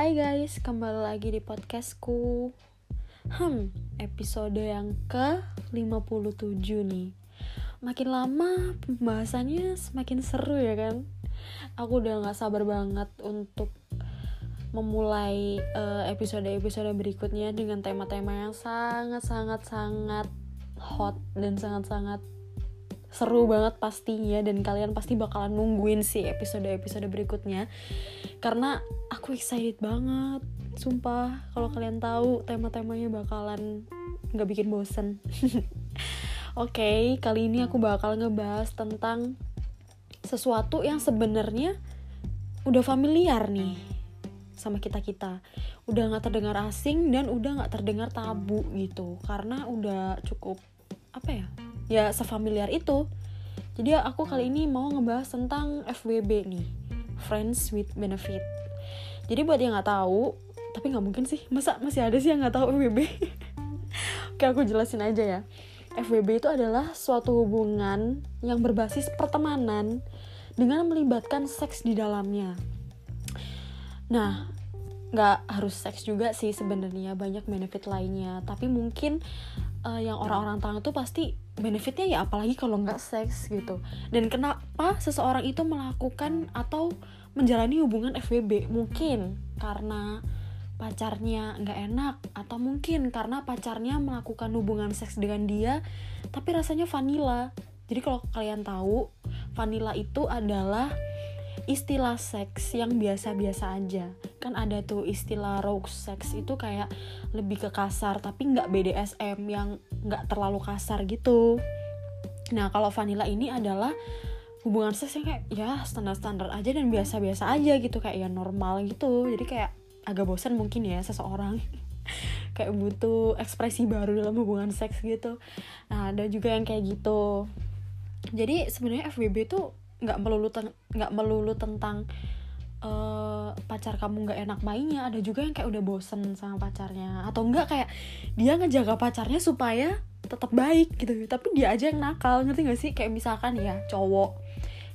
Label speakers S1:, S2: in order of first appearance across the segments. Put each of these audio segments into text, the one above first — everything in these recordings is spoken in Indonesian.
S1: Hai guys, kembali lagi di podcastku. Hmm, episode yang ke-57 nih. Makin lama pembahasannya semakin seru ya kan? Aku udah gak sabar banget untuk memulai eh, episode-episode uh, berikutnya dengan tema-tema yang sangat-sangat-sangat hot dan sangat-sangat seru banget pastinya dan kalian pasti bakalan nungguin sih episode-episode berikutnya. Karena aku excited banget sumpah. Kalau kalian tahu tema-temanya bakalan nggak bikin bosen. Oke okay, kali ini aku bakal ngebahas tentang sesuatu yang sebenarnya udah familiar nih sama kita kita. Udah nggak terdengar asing dan udah nggak terdengar tabu gitu. Karena udah cukup apa ya ya sefamiliar itu. Jadi aku kali ini mau ngebahas tentang FWB nih Friends with Benefit. Jadi buat yang nggak tahu tapi nggak mungkin sih. Masa masih ada sih yang nggak tahu FWB oke aku jelasin aja ya. FWB itu adalah suatu hubungan yang berbasis pertemanan dengan melibatkan seks di dalamnya. Nah nggak harus seks juga sih sebenarnya banyak benefit lainnya. Tapi mungkin uh, yang orang-orang tahu itu pasti benefitnya ya apalagi kalau nggak seks gitu. Dan kenapa seseorang itu melakukan atau menjalani hubungan FWB mungkin karena pacarnya nggak enak atau mungkin karena pacarnya melakukan hubungan seks dengan dia tapi rasanya vanilla. Jadi kalau kalian tahu vanilla itu adalah istilah seks yang biasa-biasa aja. Kan ada tuh istilah rogue sex itu kayak lebih ke kasar tapi nggak BDSM yang nggak terlalu kasar gitu. Nah kalau vanilla ini adalah hubungan seks yang kayak ya standar-standar aja dan biasa-biasa aja gitu kayak ya normal gitu. Jadi kayak agak bosan mungkin ya seseorang. Kayak butuh ekspresi baru dalam hubungan seks gitu. Nah ada juga yang kayak gitu. Jadi sebenarnya FWB tuh nggak melulu nggak melulu tentang uh, pacar kamu nggak enak mainnya ada juga yang kayak udah bosen sama pacarnya. Atau enggak kayak dia ngejaga pacarnya supaya tetap baik gitu. Tapi dia aja yang nakal ngerti gak sih? Kayak misalkan ya cowok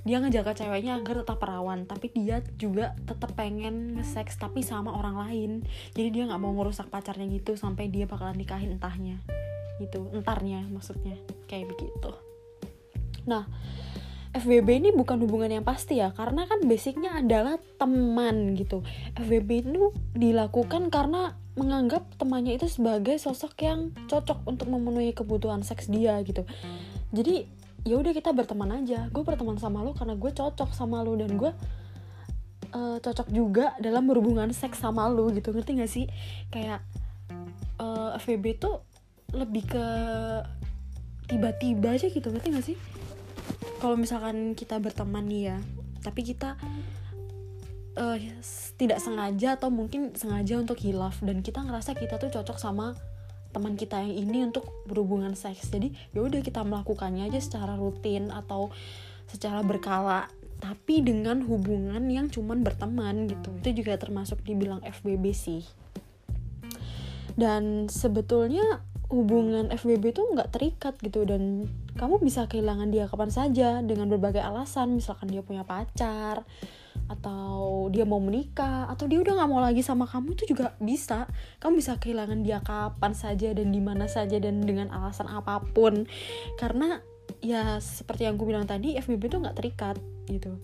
S1: dia ngejaga ceweknya agar tetap perawan tapi dia juga tetap pengen nge-sex tapi sama orang lain. Jadi dia nggak mau ngerusak pacarnya gitu sampai dia bakalan nikahin entahnya. Gitu entarnya maksudnya. Kayak begitu. Nah FWB ini bukan hubungan yang pasti ya karena kan basicnya adalah teman gitu. FWB itu dilakukan karena menganggap temannya itu sebagai sosok yang cocok untuk memenuhi kebutuhan seks dia gitu. Jadi ya udah kita berteman aja. Gue berteman sama lo karena gue cocok sama lo dan gue uh, cocok juga dalam berhubungan seks sama lo gitu. Ngerti gak sih? Kayak uh, eh, FWB tuh lebih ke tiba-tiba aja gitu. Ngerti gak sih kalau misalkan kita berteman nih ya tapi kita uh, tidak sengaja atau mungkin sengaja untuk hilaf dan kita ngerasa kita tuh cocok sama teman kita yang ini untuk berhubungan seks. Jadi ya udah kita melakukannya aja secara rutin atau secara berkala tapi dengan hubungan yang cuman berteman gitu. Itu juga termasuk dibilang FBB sih. Dan sebetulnya hubungan FBB itu nggak terikat gitu dan kamu bisa kehilangan dia kapan saja dengan berbagai alasan. Misalkan dia punya pacar atau dia mau menikah atau dia udah nggak mau lagi sama kamu itu juga bisa. Kamu bisa kehilangan dia kapan saja dan di mana saja dan dengan alasan apa pun. Karena ya seperti yang aku bilang tadi FBB itu nggak terikat gitu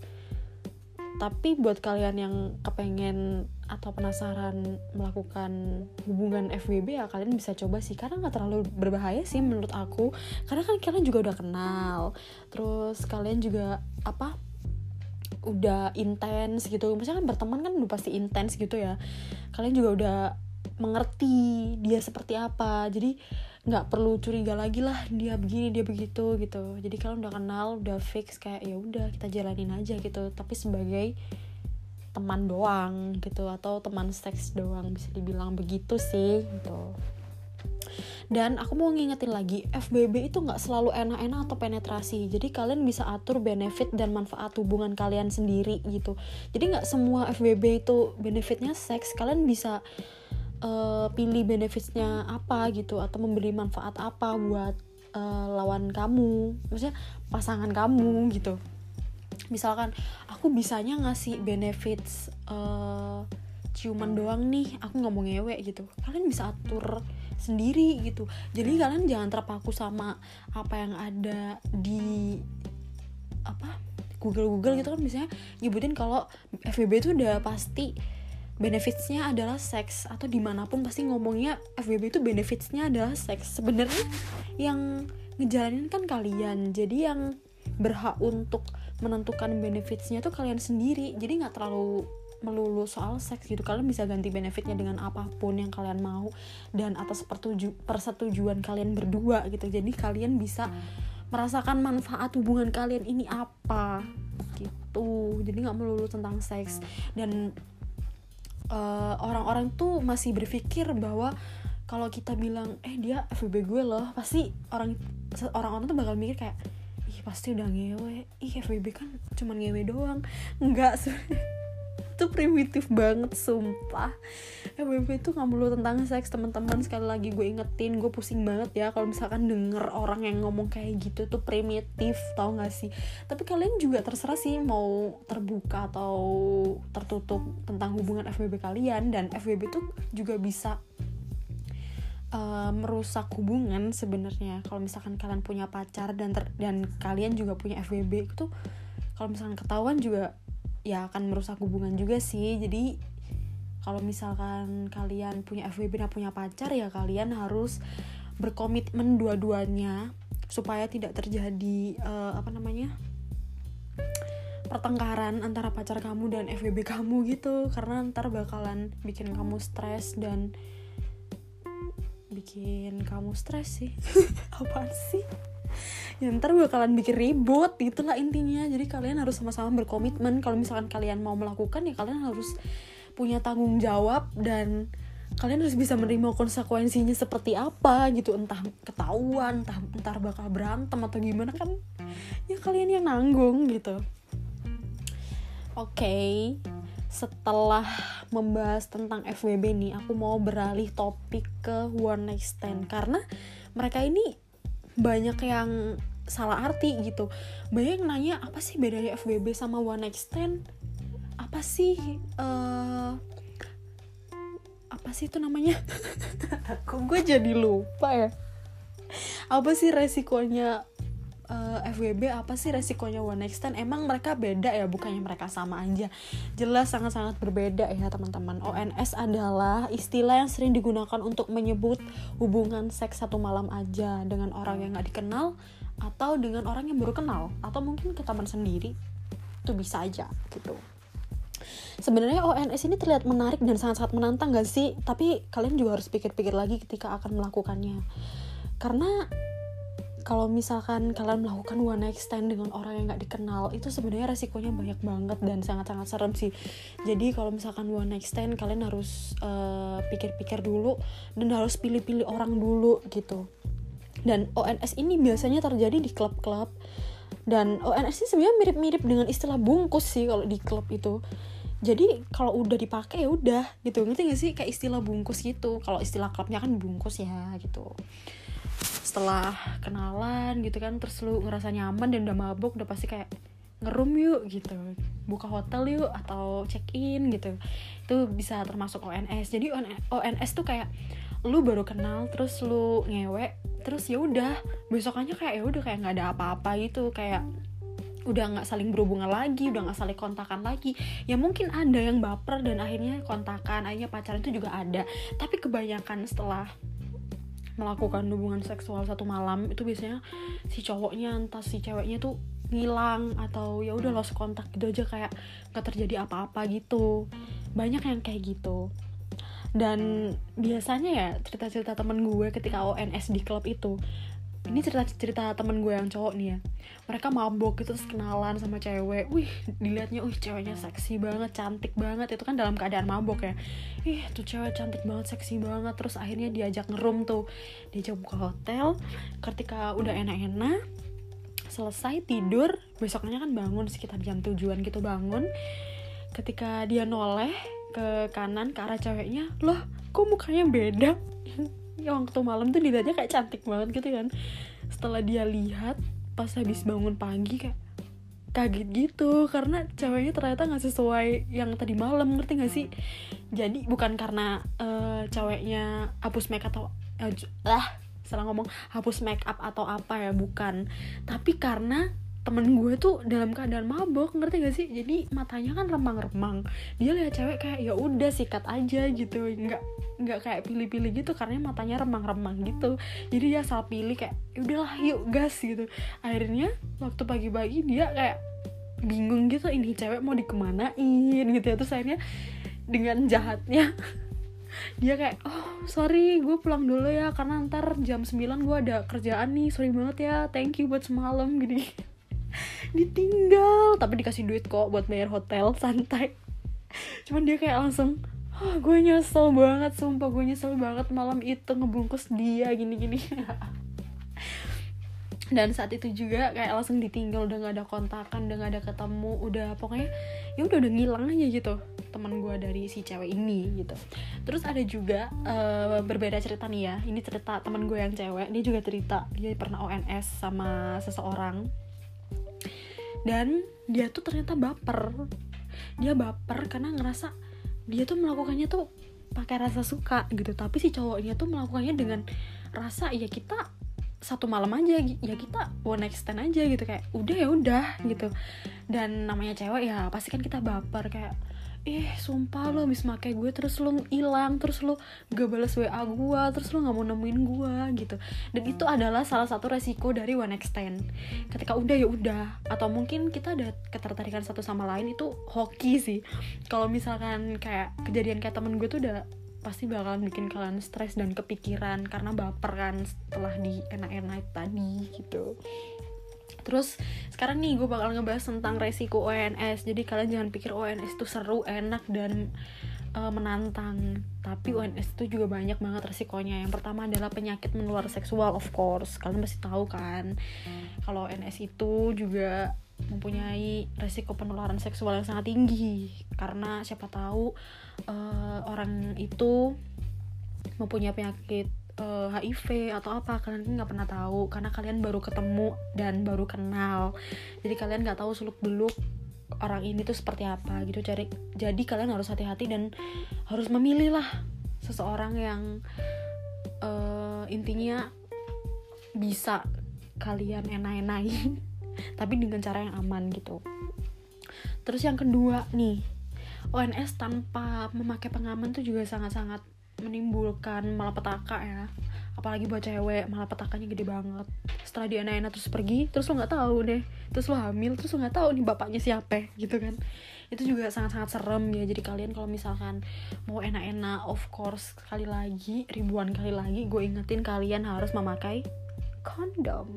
S1: tapi buat kalian yang kepengen atau penasaran melakukan hubungan FWB ya kalian bisa coba sih. Karena nggak terlalu berbahaya sih menurut aku. Karena kan kalian juga udah kenal. Terus kalian juga apa udah intens gitu. Misalnya kan berteman kan udah pasti intens gitu ya. Kalian juga udah mengerti dia seperti apa. Jadi nggak perlu curiga lagi lah dia begini dia begitu gitu. Jadi kalau udah kenal udah fix kayak ya udah kita jalanin aja gitu. Tapi sebagai teman doang gitu. Atau teman seks doang bisa dibilang begitu sih gitu. Dan aku mau ngingetin lagi FBB itu nggak selalu enak-enak atau penetrasi. Jadi kalian bisa atur benefit dan manfaat hubungan kalian sendiri gitu. Jadi nggak semua FBB itu benefitnya seks. Kalian bisa uh, pilih benefitsnya apa gitu atau memberi manfaat apa buat uh, lawan kamu maksudnya pasangan kamu gitu. Misalkan aku bisanya ngasih benefits uh, ciuman doang nih aku nggak mau ngewe gitu. Kalian bisa atur sendiri gitu. Jadi kalian jangan terpaku sama apa yang ada di apa Google Google gitu kan. Biasanya nyebutin kalau FBB itu udah pasti benefitsnya adalah seks atau di mana pun pasti ngomongnya FBB itu benefitsnya adalah seks. Sebenarnya yang ngejalanin kan kalian. Jadi yang berhak untuk menentukan benefitsnya tuh kalian sendiri. Jadi nggak terlalu melulu soal seks gitu. Kalian bisa ganti benefitnya dengan apa pun yang kalian mau dan atas persetujuan kalian berdua gitu. Jadi kalian bisa merasakan manfaat hubungan kalian ini apa gitu. Jadi nggak melulu tentang seks. Dan eh, orang-orang tuh masih berpikir bahwa kalau kita bilang eh dia FBB gue loh pasti orang orang-orang tuh bakal mikir kayak ih pasti udah ngewe. Ih FBB kan cuman ngewe doang. Enggak itu primitif banget sumpah. FBB itu nggak melulu tentang seks teman-teman. Sekali lagi gue ingetin gue pusing banget ya kalau misalkan denger orang yang ngomong kayak gitu tuh primitif tau gak sih? Tapi kalian juga terserah sih mau terbuka atau tertutup tentang hubungan FBB kalian. Dan FBB tuh juga bisa uh, merusak hubungan sebenarnya. Kalau misalkan kalian punya pacar dan ter dan kalian juga punya FBB itu kalau misalkan ketahuan juga ya akan merusak hubungan juga sih. Jadi kalau misalkan kalian punya FWB dan punya pacar ya kalian harus berkomitmen dua-duanya supaya tidak terjadi uh, apa namanya pertengkaran antara pacar kamu dan FWB kamu gitu. Karena ntar bakalan bikin kamu stres dan bikin kamu stres sih. Apa sih ya ntar bakalan bikin ribut. Itulah intinya. Jadi kalian harus sama-sama berkomitmen. Kalau misalkan kalian mau melakukan ya kalian harus punya tanggung jawab. Dan kalian harus bisa menerima konsekuensinya seperti apa gitu. Entah ketahuan entah entar bakal berantem atau gimana kan. Ya kalian yang nanggung gitu. Oke. Okay. setelah membahas tentang FWB nih aku mau beralih topik ke one night stand. Karena mereka ini banyak yang salah arti gitu. Banyak yang nanya apa sih bedanya FWB sama one night stand? Apa sih uh, apa sih itu namanya? Aku gue jadi lupa ya? Apa sih resikonya uh, eh, FWB apa sih resikonya one night stand? Emang mereka beda ya? Bukannya mereka sama aja. Jelas sangat-sangat berbeda ya teman-teman. ONS adalah istilah yang sering digunakan untuk menyebut hubungan seks satu malam aja dengan orang yang gak dikenal atau dengan orang yang baru kenal atau mungkin ke teman sendiri itu bisa aja gitu. Sebenarnya ONS ini terlihat menarik dan sangat-sangat menantang gak sih? Tapi kalian juga harus pikir-pikir lagi ketika akan melakukannya. Karena kalau misalkan kalian melakukan one night stand dengan orang yang gak dikenal itu sebenarnya resikonya banyak banget dan sangat-sangat serem sih. Jadi kalau misalkan one night stand kalian harus uh, pikir-pikir dulu dan harus pilih-pilih orang dulu gitu dan ONS ini biasanya terjadi di klub-klub. Dan ONS ini sebenarnya mirip-mirip dengan istilah bungkus sih kalau di klub itu. Jadi kalau udah dipakai ya udah gitu. Ngerti gak sih? Kayak istilah bungkus gitu. Kalau istilah klubnya kan bungkus ya gitu. Setelah kenalan gitu kan terus lu ngerasa nyaman dan udah mabuk udah pasti kayak ngerum yuk gitu. Buka hotel yuk atau check in gitu. Itu bisa termasuk ONS jadi ONS tuh kayak lu baru kenal terus lu ngewe terus ya udah besokannya kayak ya udah kayak nggak ada apa-apa gitu kayak udah nggak saling berhubungan lagi udah nggak saling kontakan lagi. Ya mungkin ada yang baper dan akhirnya kontakan akhirnya pacaran itu juga ada. Tapi kebanyakan setelah melakukan hubungan seksual satu malam itu biasanya si cowoknya entah si ceweknya tuh ngilang atau ya udah lost kontak gitu aja kayak gak terjadi apa-apa gitu. Banyak yang kayak gitu dan biasanya ya cerita-cerita temen gue ketika ONS di klub itu ini cerita-cerita temen gue yang cowok nih ya mereka mabok gitu terus kenalan sama cewek. Wih dilihatnya wih ceweknya seksi banget cantik banget. Itu kan dalam keadaan mabok ya. Ih tuh cewek cantik banget seksi banget. Terus akhirnya diajak ngerum tuh. Diajak buka hotel. Ketika udah enak-enak selesai tidur besoknya kan bangun sekitar jam tujuan gitu bangun. Ketika dia noleh ke kanan ke arah ceweknya loh kok mukanya beda? Ya waktu malam tuh dilihatnya kayak cantik banget gitu kan. Setelah dia lihat pas habis bangun pagi kayak kaget gitu karena ceweknya ternyata nggak sesuai yang tadi malam ngerti gak sih? Jadi bukan karena uh, ceweknya hapus make atau uh, lah salah ngomong hapus make up atau apa ya bukan. Tapi karena temen gue tuh dalam keadaan mabok ngerti gak sih? Jadi matanya kan remang-remang. Dia lihat cewek kayak ya udah sikat aja gitu. Nggak nggak kayak pilih-pilih gitu karena matanya remang-remang gitu. Jadi dia asal pilih kayak ya udahlah yuk gas gitu. Akhirnya waktu pagi-pagi dia kayak bingung gitu ini cewek mau dikemanain? Gitu ya. Terus akhirnya dengan jahatnya dia kayak oh sorry gue pulang dulu ya karena ntar jam 9 gue ada kerjaan nih. Sorry banget ya thank you buat semalam gini ditinggal. Tapi dikasih duit kok buat bayar hotel santai. Cuman dia kayak langsung oh, gue nyesel banget sumpah gue nyesel banget malam itu ngebungkus dia gini-gini. Dan saat itu juga kayak langsung ditinggal udah gak ada kontakan udah gak ada ketemu udah pokoknya ya udah udah ngilang aja gitu teman gue dari si cewek ini gitu. Terus ada juga uh, berbeda cerita nih ya ini cerita teman gue yang cewek dia juga cerita dia pernah ONS sama seseorang dan dia tuh ternyata baper. Dia baper karena ngerasa dia tuh melakukannya tuh pakai rasa suka gitu. Tapi si cowoknya tuh melakukannya dengan rasa ya kita satu malam aja ya kita one night stand aja gitu. Kayak udah ya udah gitu. Dan namanya cewek ya pasti kan kita baper. Kayak eh sumpah lo habis make gue terus lo hilang terus lo gak balas wa gue terus lo nggak mau nemuin gue gitu. Dan itu adalah salah satu resiko dari one stand ketika udah ya udah. Atau mungkin kita ada ketertarikan satu sama lain itu hoki sih. Kalau misalkan kayak kejadian kayak temen gue tuh udah pasti bakalan bikin kalian stres dan kepikiran karena baper kan setelah di enak-enak tadi gitu Terus sekarang nih gue bakal ngebahas tentang resiko ONS. Jadi kalian jangan pikir ONS itu seru, enak dan uh, menantang. Tapi ONS itu juga banyak banget resikonya. Yang pertama adalah penyakit menular seksual of course. Kalian pasti tahu kan. Kalau ONS itu juga mempunyai resiko penularan seksual yang sangat tinggi karena siapa tahu uh, orang itu mempunyai penyakit uh, eh, HIV atau apa kalian nggak pernah tahu karena kalian baru ketemu dan baru kenal. Jadi kalian nggak tahu seluk beluk orang ini tuh seperti apa gitu. Cari jadi kalian harus hati-hati dan harus memilih lah seseorang yang uh, intinya bisa kalian enak-enain tapi dengan cara yang aman gitu. Terus yang kedua nih ONS tanpa memakai pengaman tuh juga sangat-sangat menimbulkan malapetaka ya. Apalagi buat cewek malapetakanya gede banget. Setelah dia enak-enak terus pergi terus lo nggak tahu deh. Terus lo hamil terus lo nggak tahu nih bapaknya siapa gitu kan. Itu juga sangat-sangat serem ya. Jadi kalian kalau misalkan mau enak-enak of course sekali lagi ribuan kali lagi gue ingetin kalian harus memakai kondom.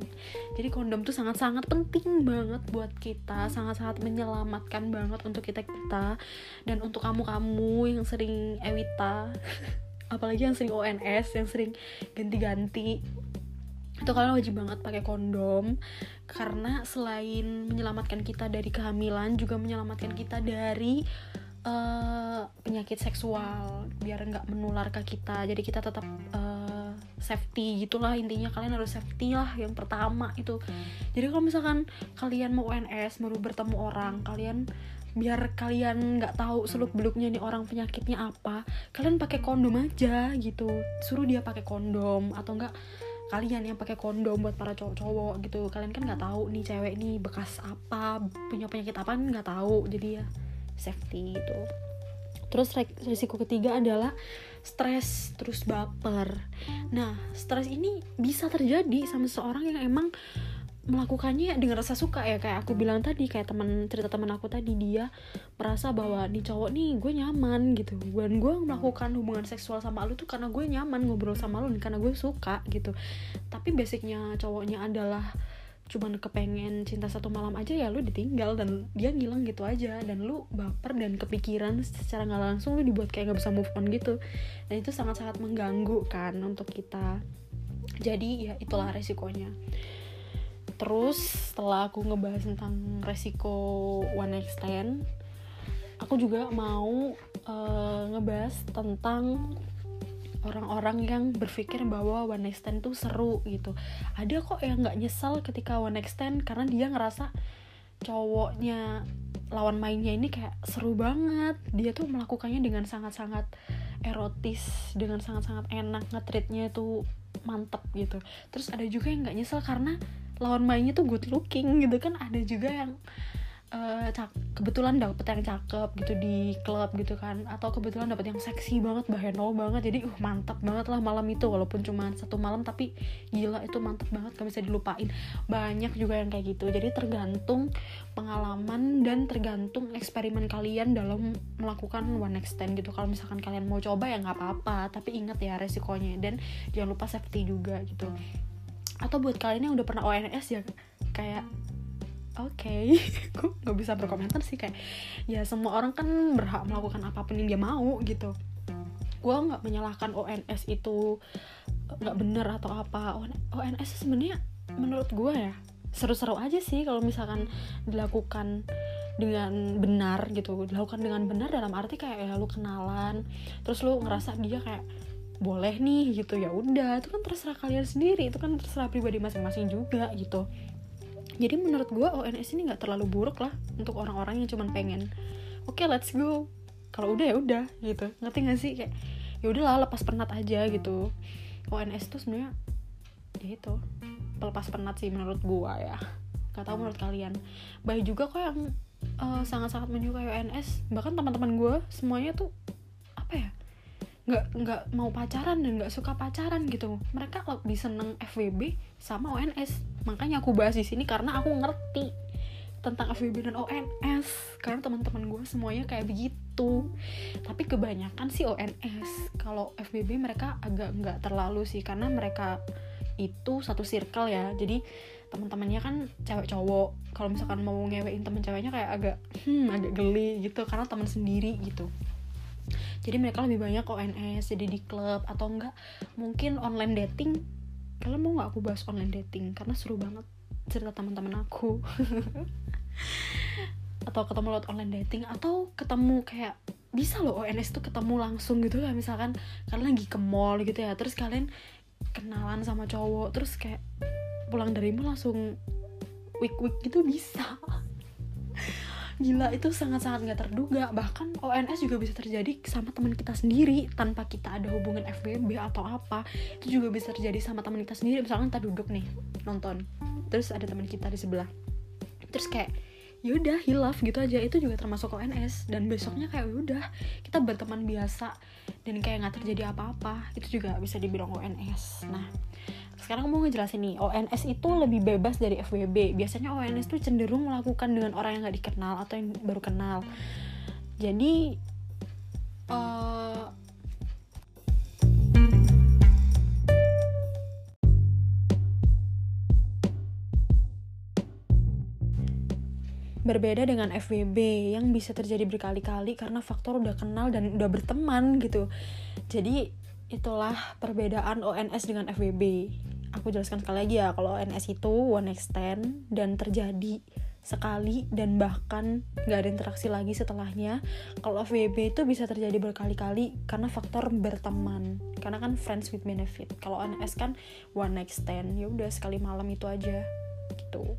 S1: Jadi kondom tuh sangat-sangat penting banget buat kita. Sangat-sangat menyelamatkan banget untuk kita kita dan untuk kamu-kamu yang sering Ewita apalagi yang sering ONS yang sering ganti-ganti. Itu kalian wajib banget pakai kondom karena selain menyelamatkan kita dari kehamilan juga menyelamatkan kita dari uh, penyakit seksual biar nggak menular ke kita. Jadi kita tetap uh, safety gitulah intinya kalian harus safety lah yang pertama itu. Jadi kalau misalkan kalian mau ONS baru bertemu orang kalian biar kalian nggak tahu seluk beluknya nih orang penyakitnya apa kalian pakai kondom aja gitu. Suruh dia pakai kondom atau enggak kalian yang pakai kondom buat para cowok-cowok gitu. Kalian kan nggak tahu nih cewek nih bekas apa punya penyakit apa nggak tahu. Jadi ya safety gitu. Terus risiko ketiga adalah stres terus baper. Nah stres ini bisa terjadi sama seseorang yang emang melakukannya dengan rasa suka ya. Kayak aku bilang tadi kayak teman cerita teman aku tadi dia merasa bahwa nih cowok nih gue nyaman gitu. Dan gue melakukan hubungan seksual sama lu tuh karena gue nyaman ngobrol sama lu karena gue suka gitu. Tapi basicnya cowoknya adalah cuman kepengen cinta satu malam aja ya lu ditinggal dan dia ngilang gitu aja. Dan lu baper dan kepikiran secara nggak langsung lu dibuat kayak nggak bisa move on gitu. Dan itu sangat-sangat mengganggu kan untuk kita. Jadi ya itulah resikonya terus setelah aku ngebahas tentang resiko one night stand aku juga mau uh, ngebahas tentang orang-orang yang berpikir bahwa one night stand tuh seru gitu. Ada kok yang nggak nyesel ketika one night stand karena dia ngerasa cowoknya lawan mainnya ini kayak seru banget. Dia tuh melakukannya dengan sangat-sangat erotis dengan sangat-sangat enak ngetritnya tuh mantep gitu. Terus ada juga yang nggak nyesel karena lawan mainnya tuh good looking gitu kan. Ada juga yang uh, kebetulan dapet yang cakep gitu di klub gitu kan. Atau kebetulan dapet yang seksi banget baheno banget. Jadi uh mantap banget lah malam itu. Walaupun cuma satu malam tapi gila itu mantap banget. Gak bisa dilupain. Banyak juga yang kayak gitu. Jadi tergantung pengalaman dan tergantung eksperimen kalian dalam melakukan one night stand gitu. Kalau misalkan kalian mau coba ya nggak apa-apa. Tapi ingat ya resikonya. Dan jangan lupa safety juga gitu atau buat kalian yang udah pernah ONS ya kayak oke okay. gue nggak bisa berkomentar sih kayak ya semua orang kan berhak melakukan apa pun yang dia mau gitu gue nggak menyalahkan ONS itu nggak bener atau apa ONS sebenarnya menurut gue ya seru-seru aja sih kalau misalkan dilakukan dengan benar gitu dilakukan dengan benar dalam arti kayak ya lu kenalan terus lu ngerasa dia kayak boleh nih gitu ya udah. Itu kan terserah kalian sendiri itu kan terserah pribadi masing-masing juga gitu. Jadi menurut gue ONS ini nggak terlalu buruk lah untuk orang-orang yang cuman pengen oke okay, let's go. Kalau udah ya udah gitu. Ngerti gak sih? Kayak ya udahlah lepas penat aja gitu. ONS tuh sebenarnya ya itu pelepas penat sih menurut gue ya. Gak tau menurut kalian. Baik juga kok yang uh, sangat-sangat menyukai ONS bahkan teman-teman gue semuanya tuh apa ya nggak nggak mau pacaran dan nggak suka pacaran gitu. Mereka lebih seneng FWB sama ONS makanya aku bahas di sini karena aku ngerti tentang FWB dan ONS karena teman-teman gue semuanya kayak begitu. Tapi kebanyakan sih ONS kalau FWB mereka agak nggak terlalu sih karena mereka itu satu circle ya. Jadi teman-temannya kan cewek cowok. Kalau misalkan mau ngewein temen ceweknya kayak agak hmm agak geli gitu. Karena teman sendiri gitu jadi mereka lebih banyak ONS jadi di klub atau enggak mungkin online dating. Kalian mau nggak aku bahas online dating? Karena seru banget cerita teman-teman aku. Atau ketemu lewat online dating atau ketemu kayak bisa loh ONS tuh ketemu langsung gitu ya misalkan kalian lagi ke mall gitu ya terus kalian kenalan sama cowok terus kayak pulang dari mall langsung week week gitu bisa gila itu sangat-sangat nggak terduga. Bahkan ONS juga bisa terjadi sama teman kita sendiri tanpa kita ada hubungan FBB atau apa. Itu juga bisa terjadi sama teman kita sendiri. Misalkan kita duduk nih nonton. Terus ada teman kita di sebelah. Terus kayak yaudah hilaf gitu aja. Itu juga termasuk ONS dan besoknya kayak yaudah kita berteman biasa dan kayak nggak terjadi apa-apa. Itu juga bisa dibilang ONS nah sekarang mau ngejelasin nih ONS itu lebih bebas dari FWB biasanya ONS tuh cenderung melakukan dengan orang yang nggak dikenal atau yang baru kenal. Jadi uh, berbeda dengan FWB yang bisa terjadi berkali-kali karena faktor udah kenal dan udah berteman gitu. Jadi itulah perbedaan ONS dengan FWB aku jelaskan sekali lagi ya kalau NS itu one stand dan terjadi sekali dan bahkan nggak ada interaksi lagi setelahnya. Kalau FWB itu bisa terjadi berkali-kali karena faktor berteman. Karena kan friends with benefit. Kalau NS kan one stand. Ya udah sekali malam itu aja. Gitu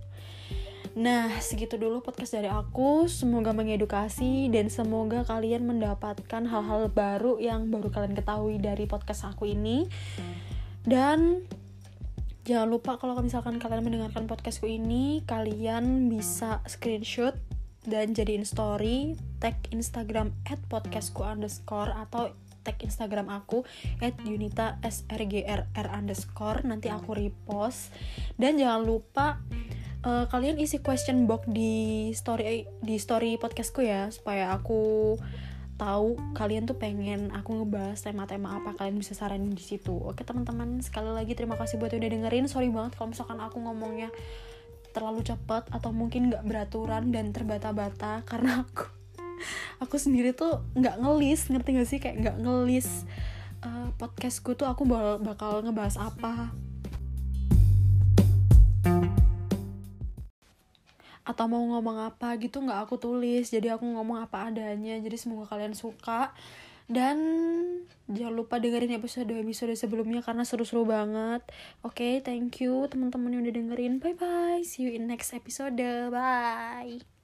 S1: Nah, segitu dulu podcast dari aku. Semoga mengedukasi dan semoga kalian mendapatkan hal-hal baru yang baru kalian ketahui dari podcast aku ini. Dan Jangan lupa kalau misalkan kalian mendengarkan podcastku ini, kalian bisa screenshot dan jadiin story, tag Instagram at podcastku underscore atau tag Instagram aku at Yunita srgrr underscore nanti aku repost dan jangan lupa uh, kalian isi question box di story di story podcastku ya supaya aku tahu kalian tuh pengen aku ngebahas tema-tema apa kalian bisa saranin di situ. Oke teman-teman sekali lagi terima kasih buat udah dengerin. Sorry banget kalau misalkan aku ngomongnya terlalu cepat atau mungkin nggak beraturan dan terbata-bata karena aku aku sendiri tuh nggak ngelis ngerti gak sih? Kayak nggak ngelis uh, podcastku tuh aku bakal ngebahas apa atau mau ngomong apa gitu nggak aku tulis. Jadi aku ngomong apa adanya. Jadi semoga kalian suka. Dan jangan lupa dengerin episode episode sebelumnya karena seru-seru banget. Oke okay, thank you teman-teman yang udah dengerin. Bye bye see you in next episode. Bye